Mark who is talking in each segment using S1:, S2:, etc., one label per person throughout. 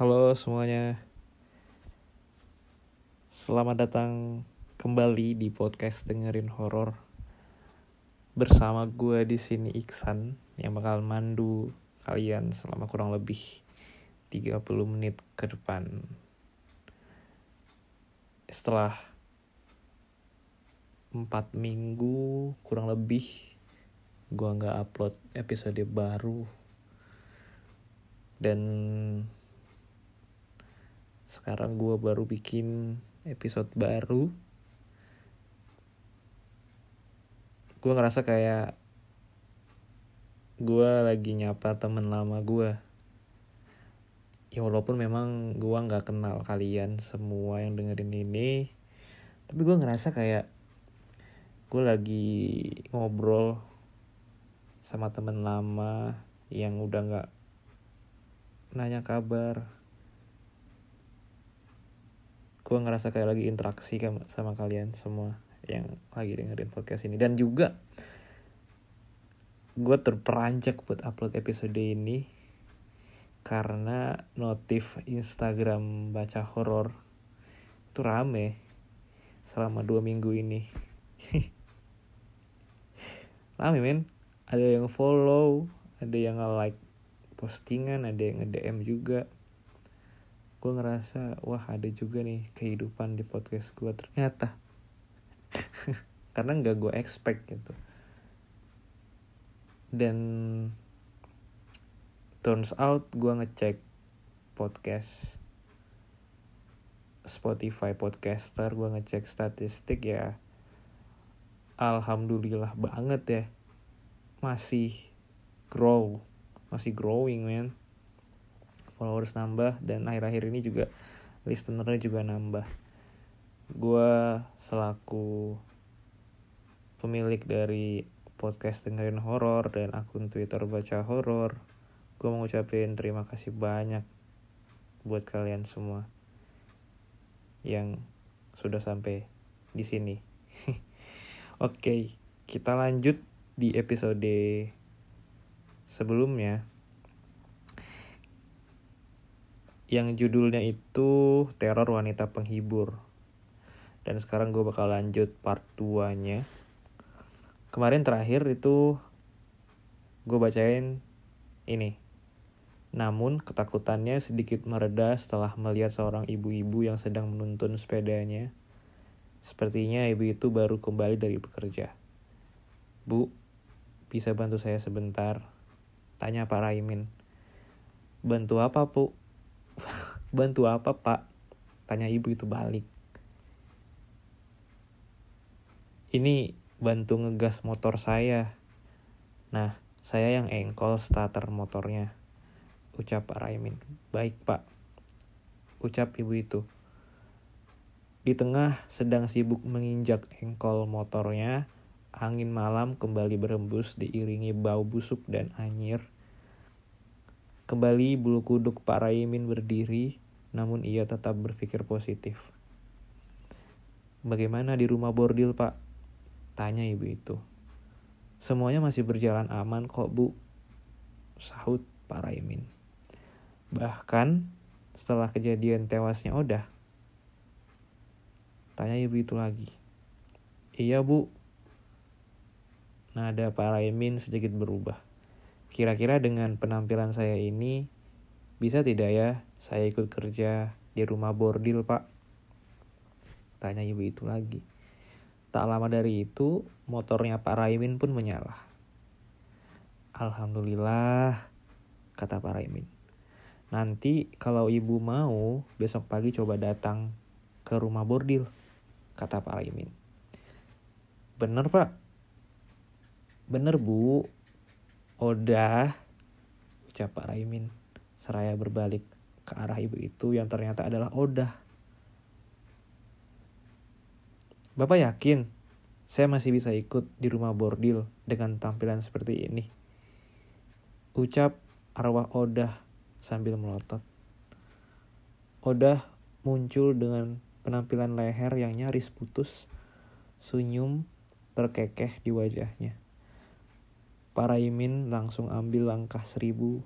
S1: Halo semuanya. Selamat datang kembali di podcast dengerin horor. Bersama gue di sini Iksan yang bakal mandu kalian selama kurang lebih 30 menit ke depan. Setelah 4 minggu kurang lebih gue nggak upload episode baru dan sekarang gue baru bikin episode baru. Gue ngerasa kayak gue lagi nyapa temen lama gue ya walaupun memang gue nggak kenal kalian semua yang dengerin ini tapi gue ngerasa kayak gue lagi ngobrol sama temen lama yang udah nggak nanya kabar gue ngerasa kayak lagi interaksi sama kalian semua yang lagi dengerin podcast ini. Dan juga gue terperanjak buat upload episode ini karena notif Instagram baca horor itu rame selama dua minggu ini. Rame men. Ada yang follow ada yang like postingan ada yang nge-DM juga gue ngerasa wah ada juga nih kehidupan di podcast gue ternyata. Karena nggak gue expect gitu. Dan turns out gue ngecek podcast Spotify podcaster gue ngecek statistik ya alhamdulillah banget ya masih grow masih growing man followers nambah dan akhir-akhir ini juga listenernya juga nambah. Gue selaku pemilik dari podcast dengerin horor dan akun twitter baca horor gue mau ngucapin terima kasih banyak buat kalian semua yang sudah sampai di sini. Oke okay, kita lanjut di episode sebelumnya yang judulnya itu Teror Wanita Penghibur. Dan sekarang gue bakal lanjut part 2-nya. Kemarin terakhir itu gue bacain ini. Namun ketakutannya sedikit mereda setelah melihat seorang ibu-ibu yang sedang menuntun sepedanya. Sepertinya ibu itu baru kembali dari bekerja. Bu, bisa bantu saya sebentar? Tanya Pak Raimin. Bantu apa, Bu? Bantu apa, Pak? Tanya ibu itu balik. Ini bantu ngegas motor saya. Nah, saya yang engkol starter motornya. Ucap Pak Raimin. Baik, Pak. Ucap ibu itu. Di tengah sedang sibuk menginjak engkol motornya, Angin malam kembali berembus diiringi bau busuk dan anyir. Kembali bulu kuduk Pak Raimin berdiri, namun ia tetap berpikir positif. Bagaimana di rumah bordil, Pak? Tanya ibu itu. Semuanya masih berjalan aman kok, Bu. Sahut Pak Raimin. Bahkan setelah kejadian tewasnya Odah. Tanya ibu itu lagi. Iya, Bu, nada Pak Raimin sedikit berubah. Kira-kira dengan penampilan saya ini, bisa tidak ya saya ikut kerja di rumah bordil pak? Tanya ibu itu lagi. Tak lama dari itu, motornya Pak Raimin pun menyala. Alhamdulillah, kata Pak Raimin. Nanti kalau ibu mau, besok pagi coba datang ke rumah bordil, kata Pak Raimin. Bener pak, Bener bu. Udah. Ucap Pak Raimin. Seraya berbalik ke arah ibu itu yang ternyata adalah Oda. Bapak yakin saya masih bisa ikut di rumah bordil dengan tampilan seperti ini? Ucap arwah Oda sambil melotot. Oda muncul dengan penampilan leher yang nyaris putus, senyum terkekeh di wajahnya. Para Imin langsung ambil langkah seribu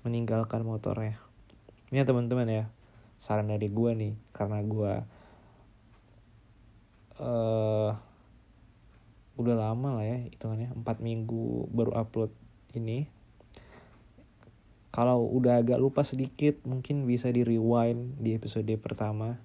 S1: meninggalkan motornya. Ini ya teman-teman ya, saran dari gue nih, karena gue uh, udah lama lah ya hitungannya, 4 minggu baru upload ini. Kalau udah agak lupa sedikit, mungkin bisa di rewind di episode pertama.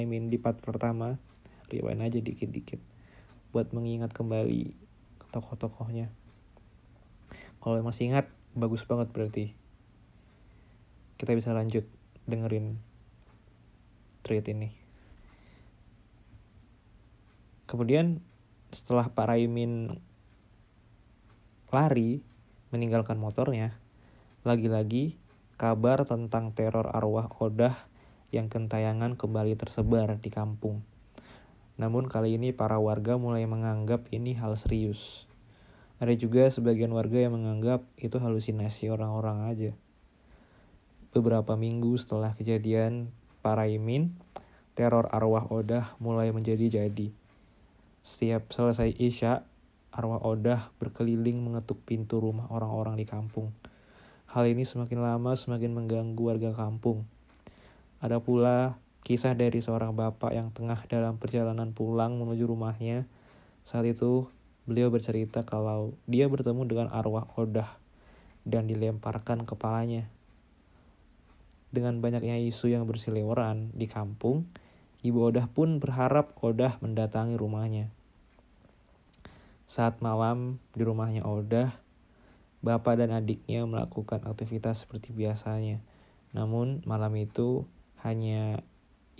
S1: I mean di part pertama, rewind aja dikit-dikit buat mengingat kembali tokoh-tokohnya. Kalau masih ingat, bagus banget berarti. Kita bisa lanjut dengerin tweet ini. Kemudian setelah Pak Raimin lari meninggalkan motornya, lagi-lagi kabar tentang teror arwah Odah yang kentayangan kembali tersebar di kampung. Namun kali ini para warga mulai menganggap ini hal serius. Ada juga sebagian warga yang menganggap itu halusinasi orang-orang aja. Beberapa minggu setelah kejadian para imin, teror arwah Odah mulai menjadi-jadi. Setiap selesai Isya, arwah Odah berkeliling mengetuk pintu rumah orang-orang di kampung. Hal ini semakin lama semakin mengganggu warga kampung. Ada pula kisah dari seorang bapak yang tengah dalam perjalanan pulang menuju rumahnya. Saat itu beliau bercerita kalau dia bertemu dengan arwah Odah dan dilemparkan kepalanya. Dengan banyaknya isu yang berseliweran di kampung, Ibu Odah pun berharap Odah mendatangi rumahnya. Saat malam di rumahnya Odah, bapak dan adiknya melakukan aktivitas seperti biasanya. Namun malam itu hanya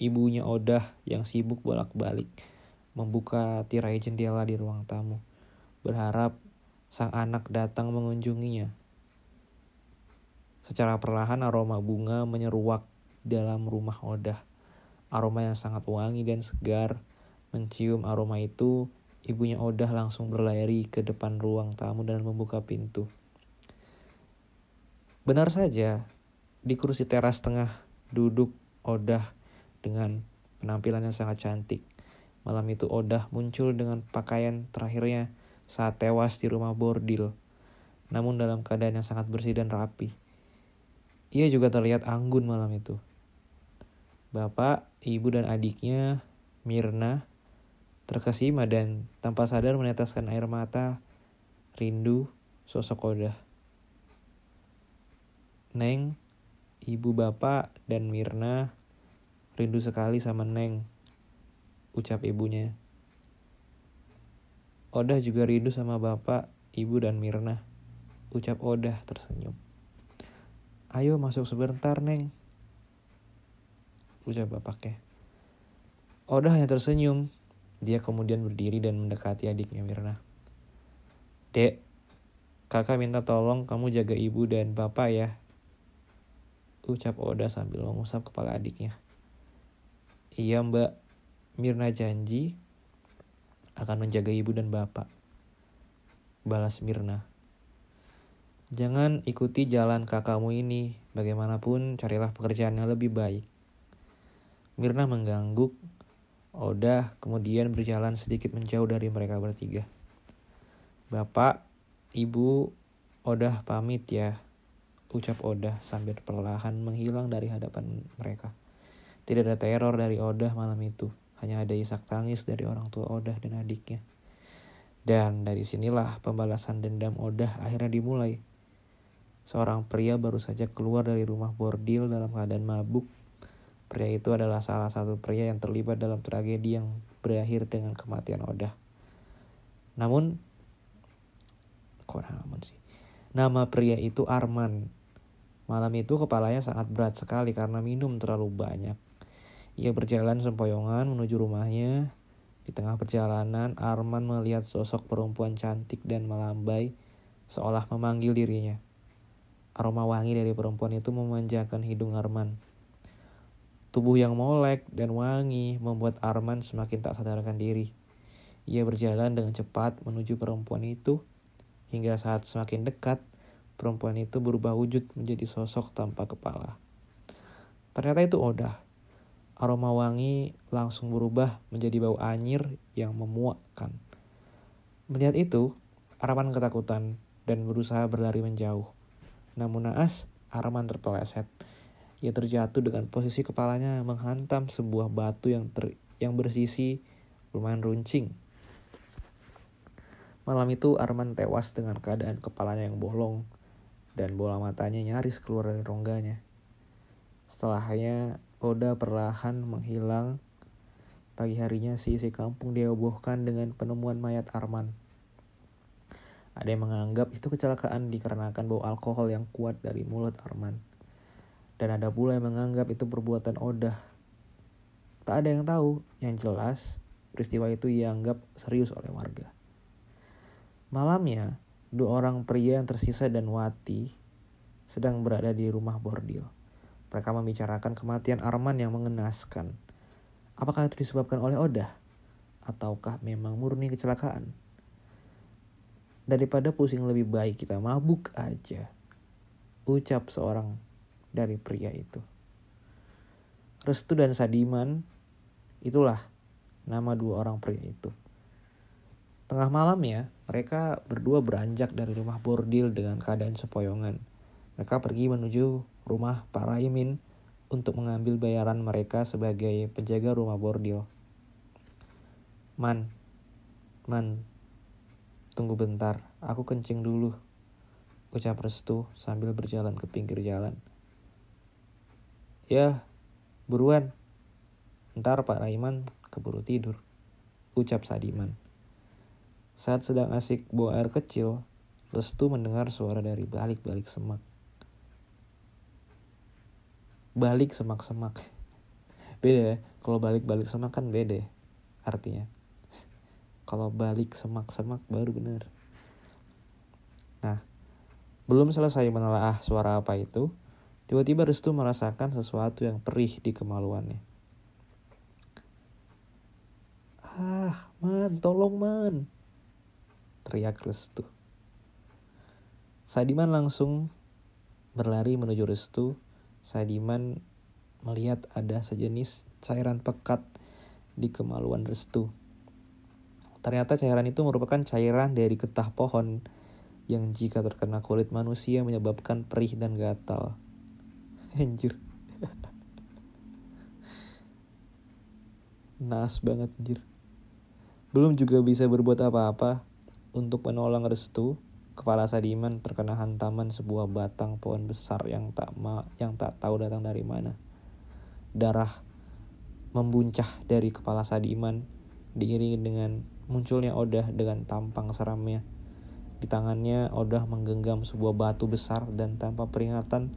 S1: ibunya Odah yang sibuk bolak-balik membuka tirai jendela di ruang tamu, berharap sang anak datang mengunjunginya. Secara perlahan aroma bunga menyeruak dalam rumah Odah. Aroma yang sangat wangi dan segar. Mencium aroma itu, ibunya Odah langsung berlari ke depan ruang tamu dan membuka pintu. Benar saja, di kursi teras tengah duduk Odah dengan penampilan yang sangat cantik. Malam itu Odah muncul dengan pakaian terakhirnya saat tewas di rumah bordil. Namun dalam keadaan yang sangat bersih dan rapi. Ia juga terlihat anggun malam itu. Bapak, ibu dan adiknya, Mirna, terkesima dan tanpa sadar meneteskan air mata, rindu sosok Odah. Neng, ibu bapak dan Mirna rindu sekali sama Neng, ucap ibunya. Odah juga rindu sama bapak, ibu dan Mirna, ucap Odah tersenyum. Ayo masuk sebentar, Neng, ucap bapaknya. Odah hanya tersenyum. Dia kemudian berdiri dan mendekati adiknya Mirna. Dek, kakak minta tolong kamu jaga ibu dan bapak ya, ucap Oda sambil mengusap kepala adiknya. Iya mbak, Mirna janji akan menjaga ibu dan bapak. Balas Mirna. Jangan ikuti jalan kakakmu ini, bagaimanapun carilah pekerjaan yang lebih baik. Mirna mengganggu Oda kemudian berjalan sedikit menjauh dari mereka bertiga. Bapak, Ibu, Oda pamit ya ucap Oda sambil perlahan menghilang dari hadapan mereka. Tidak ada teror dari Oda malam itu, hanya ada isak tangis dari orang tua Oda dan adiknya. Dan dari sinilah pembalasan dendam Oda akhirnya dimulai. Seorang pria baru saja keluar dari rumah bordil dalam keadaan mabuk. Pria itu adalah salah satu pria yang terlibat dalam tragedi yang berakhir dengan kematian Oda. Namun, kok namun sih? Nama pria itu Arman, Malam itu kepalanya sangat berat sekali karena minum terlalu banyak. Ia berjalan sempoyongan menuju rumahnya. Di tengah perjalanan, Arman melihat sosok perempuan cantik dan melambai, seolah memanggil dirinya. Aroma wangi dari perempuan itu memanjakan hidung Arman. Tubuh yang molek dan wangi membuat Arman semakin tak sadarkan diri. Ia berjalan dengan cepat menuju perempuan itu, hingga saat semakin dekat, perempuan itu berubah wujud menjadi sosok tanpa kepala. Ternyata itu Oda. Aroma wangi langsung berubah menjadi bau anyir yang memuakkan. Melihat itu, Arman ketakutan dan berusaha berlari menjauh. Namun naas, Arman terpeleset. Ia terjatuh dengan posisi kepalanya menghantam sebuah batu yang ter, yang bersisi lumayan runcing. Malam itu Arman tewas dengan keadaan kepalanya yang bolong dan bola matanya nyaris keluar dari rongganya. Setelahnya Oda perlahan menghilang. Pagi harinya si isi kampung dihebohkan dengan penemuan mayat Arman. Ada yang menganggap itu kecelakaan dikarenakan bau alkohol yang kuat dari mulut Arman. Dan ada pula yang menganggap itu perbuatan Oda. Tak ada yang tahu, yang jelas peristiwa itu dianggap serius oleh warga. Malamnya, dua orang pria yang tersisa dan Wati sedang berada di rumah bordil. Mereka membicarakan kematian Arman yang mengenaskan. Apakah itu disebabkan oleh Oda? Ataukah memang murni kecelakaan? Daripada pusing lebih baik kita mabuk aja. Ucap seorang dari pria itu. Restu dan Sadiman, itulah nama dua orang pria itu. Tengah malam ya, mereka berdua beranjak dari rumah bordil dengan keadaan sepoyongan. Mereka pergi menuju rumah Pak Raimin untuk mengambil bayaran mereka sebagai penjaga rumah bordil. Man, man, tunggu bentar, aku kencing dulu. Ucap Restu sambil berjalan ke pinggir jalan. Ya, buruan. Ntar Pak Raiman keburu tidur. Ucap Sadiman. Saat sedang asik bawa air kecil, Restu mendengar suara dari balik-balik semak. Balik semak-semak. Beda ya, kalau balik-balik semak kan beda ya, artinya. Kalau balik semak-semak baru bener. Nah, belum selesai menelaah suara apa itu, Tiba-tiba Restu merasakan sesuatu yang perih di kemaluannya. Ah, man, tolong man. Teriak Restu. Sadiman langsung berlari menuju Restu. Sadiman melihat ada sejenis cairan pekat di kemaluan Restu. Ternyata cairan itu merupakan cairan dari getah pohon yang jika terkena kulit manusia menyebabkan perih dan gatal. Anjir. Nas banget anjir. Belum juga bisa berbuat apa-apa untuk menolong Restu. Kepala Sadiman terkena hantaman sebuah batang pohon besar yang tak ma yang tak tahu datang dari mana. Darah membuncah dari kepala Sadiman diiringi dengan munculnya Odah dengan tampang seramnya. Di tangannya Odah menggenggam sebuah batu besar dan tanpa peringatan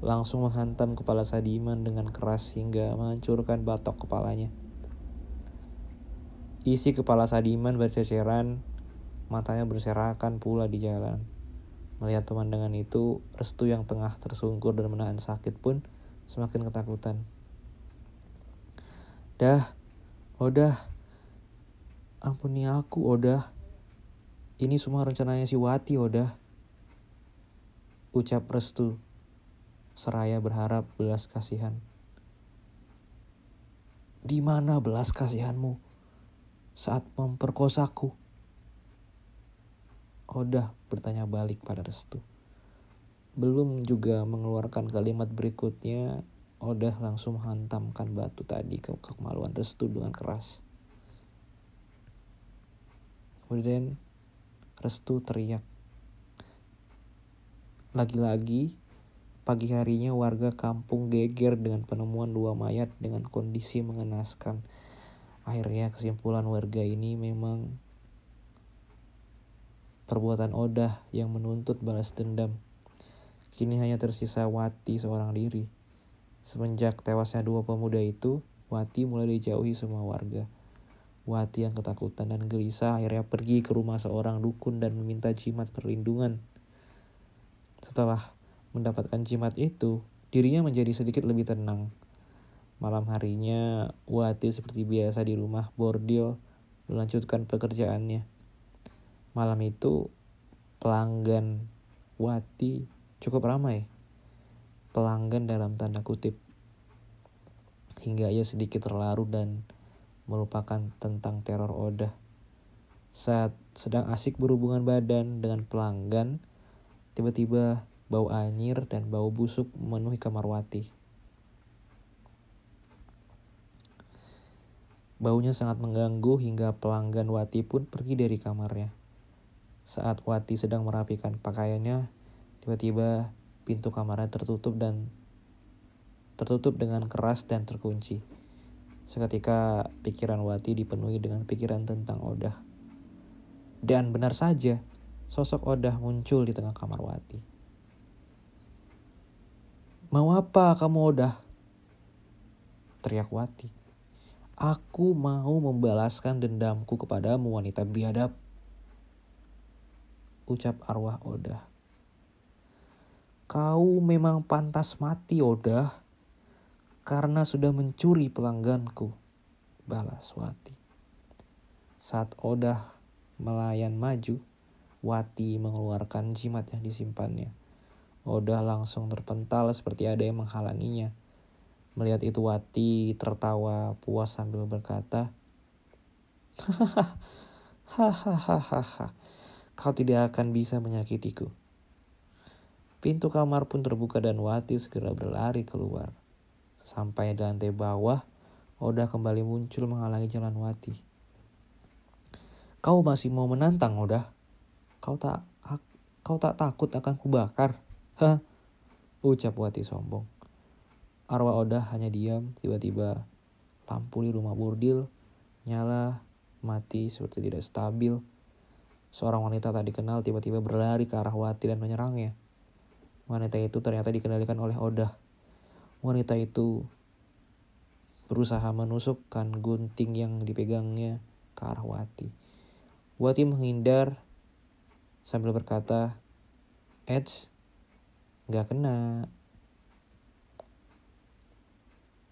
S1: langsung menghantam kepala Sadiman dengan keras hingga menghancurkan batok kepalanya. Isi kepala Sadiman berceceran, matanya berserakan pula di jalan. Melihat pemandangan itu, Restu yang tengah tersungkur dan menahan sakit pun semakin ketakutan. Dah, Odah, ampuni aku, Odah. Ini semua rencananya si Wati, Odah. Ucap Restu seraya berharap belas kasihan. Di mana belas kasihanmu saat memperkosaku? Odah bertanya balik pada Restu. Belum juga mengeluarkan kalimat berikutnya, Odah langsung menghantamkan batu tadi ke kemaluan Restu dengan keras. Kemudian Restu teriak. Lagi-lagi Pagi harinya warga kampung geger dengan penemuan dua mayat dengan kondisi mengenaskan. Akhirnya kesimpulan warga ini memang perbuatan Odah yang menuntut balas dendam. Kini hanya tersisa Wati seorang diri. Semenjak tewasnya dua pemuda itu, Wati mulai dijauhi semua warga. Wati yang ketakutan dan gelisah akhirnya pergi ke rumah seorang dukun dan meminta jimat perlindungan. Setelah mendapatkan jimat itu, dirinya menjadi sedikit lebih tenang. Malam harinya, Wati seperti biasa di rumah bordil melanjutkan pekerjaannya. Malam itu, pelanggan Wati cukup ramai. Pelanggan dalam tanda kutip. Hingga ia sedikit terlalu dan melupakan tentang teror Oda. Saat sedang asik berhubungan badan dengan pelanggan, tiba-tiba bau anyir dan bau busuk memenuhi kamar Wati. Baunya sangat mengganggu hingga pelanggan Wati pun pergi dari kamarnya. Saat Wati sedang merapikan pakaiannya, tiba-tiba pintu kamarnya tertutup dan tertutup dengan keras dan terkunci. Seketika pikiran Wati dipenuhi dengan pikiran tentang Odah. Dan benar saja, sosok Odah muncul di tengah kamar Wati. Mau apa kamu Odah? Teriak Wati. Aku mau membalaskan dendamku kepadamu wanita biadab. Ucap arwah Odah. Kau memang pantas mati Odah karena sudah mencuri pelangganku. Balas Wati. Saat Odah melayan maju, Wati mengeluarkan jimat yang disimpannya. Oda langsung terpental seperti ada yang menghalanginya. Melihat itu Wati tertawa puas sambil berkata, Hahaha, kau tidak akan bisa menyakitiku. Pintu kamar pun terbuka dan Wati segera berlari keluar. Sampai di lantai bawah, Oda kembali muncul menghalangi jalan Wati. Kau masih mau menantang, Oda? Kau tak kau tak takut akan kubakar? Hah? Ucap Wati sombong. Arwah Oda hanya diam, tiba-tiba lampu di rumah burdil nyala, mati seperti tidak stabil. Seorang wanita tak dikenal tiba-tiba berlari ke arah Wati dan menyerangnya. Wanita itu ternyata dikendalikan oleh Oda. Wanita itu berusaha menusukkan gunting yang dipegangnya ke arah Wati. Wati menghindar sambil berkata, Edge, nggak kena.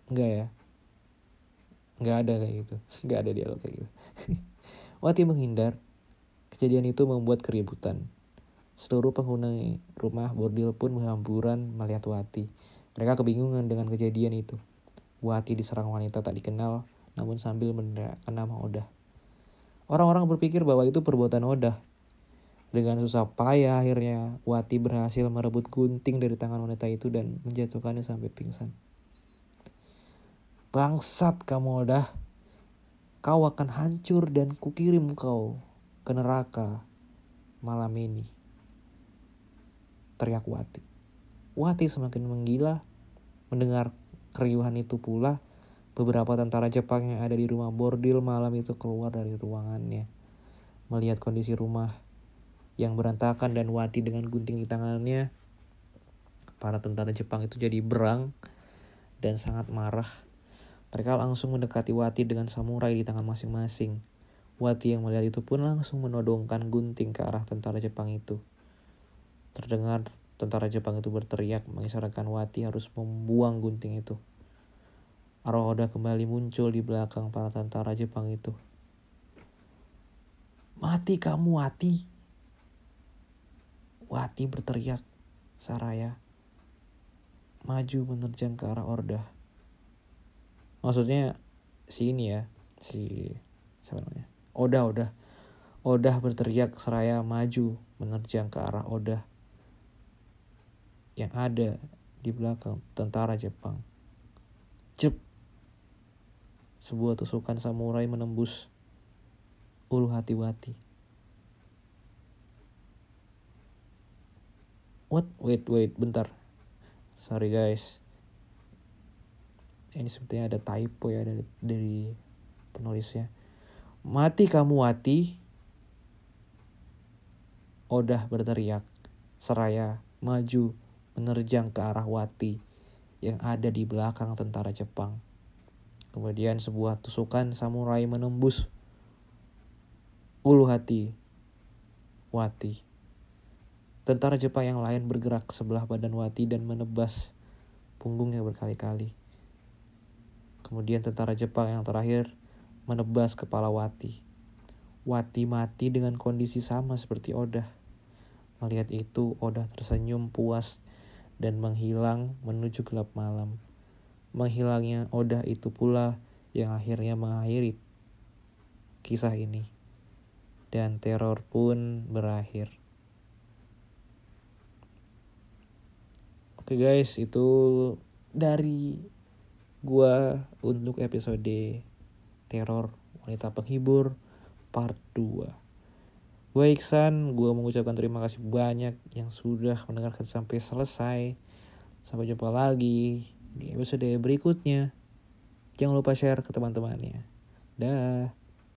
S1: Nggak ya? Nggak ada kayak gitu. Nggak ada dialog kayak gitu. Wati menghindar. Kejadian itu membuat keributan. Seluruh penghuni rumah bordil pun berhamburan melihat Wati. Mereka kebingungan dengan kejadian itu. Wati diserang wanita tak dikenal, namun sambil meneriakkan nama Odah. Orang-orang berpikir bahwa itu perbuatan Oda. Dengan susah payah akhirnya Wati berhasil merebut gunting dari tangan wanita itu dan menjatuhkannya sampai pingsan. Bangsat kamu Oda. Kau akan hancur dan kukirim kau ke neraka malam ini. Teriak Wati. Wati semakin menggila mendengar keriuhan itu pula Beberapa tentara Jepang yang ada di rumah bordil malam itu keluar dari ruangannya. Melihat kondisi rumah yang berantakan dan Wati dengan gunting di tangannya, para tentara Jepang itu jadi berang dan sangat marah. Mereka langsung mendekati Wati dengan samurai di tangan masing-masing. Wati yang melihat itu pun langsung menodongkan gunting ke arah tentara Jepang itu. Terdengar tentara Jepang itu berteriak mengisyaratkan Wati harus membuang gunting itu. Arwah Oda kembali muncul di belakang para tentara Jepang itu. Mati kamu, Wati. Wati berteriak. Saraya maju menerjang ke arah Orda. Maksudnya si ini ya, si siapa namanya? Oda, Oda. Oda berteriak seraya maju menerjang ke arah Oda yang ada di belakang tentara Jepang. Jep sebuah tusukan samurai menembus ulu hati Wati. What? Wait, wait, bentar. Sorry guys. Ini sepertinya ada typo ya dari, dari penulisnya. Mati kamu Wati. Odah berteriak. Seraya maju menerjang ke arah Wati yang ada di belakang tentara Jepang. Kemudian sebuah tusukan samurai menembus ulu hati Wati. Tentara Jepang yang lain bergerak ke sebelah badan Wati dan menebas punggungnya berkali-kali. Kemudian tentara Jepang yang terakhir menebas kepala Wati. Wati mati dengan kondisi sama seperti Oda. Melihat itu, Oda tersenyum puas dan menghilang menuju gelap malam. Menghilangnya Oda itu pula yang akhirnya mengakhiri kisah ini. Dan teror pun berakhir. Oke guys, itu dari gua untuk episode teror wanita penghibur part 2. Gue Iksan, gue mengucapkan terima kasih banyak yang sudah mendengarkan sampai selesai. Sampai jumpa lagi di episode berikutnya. Jangan lupa share ke teman-temannya. Dah.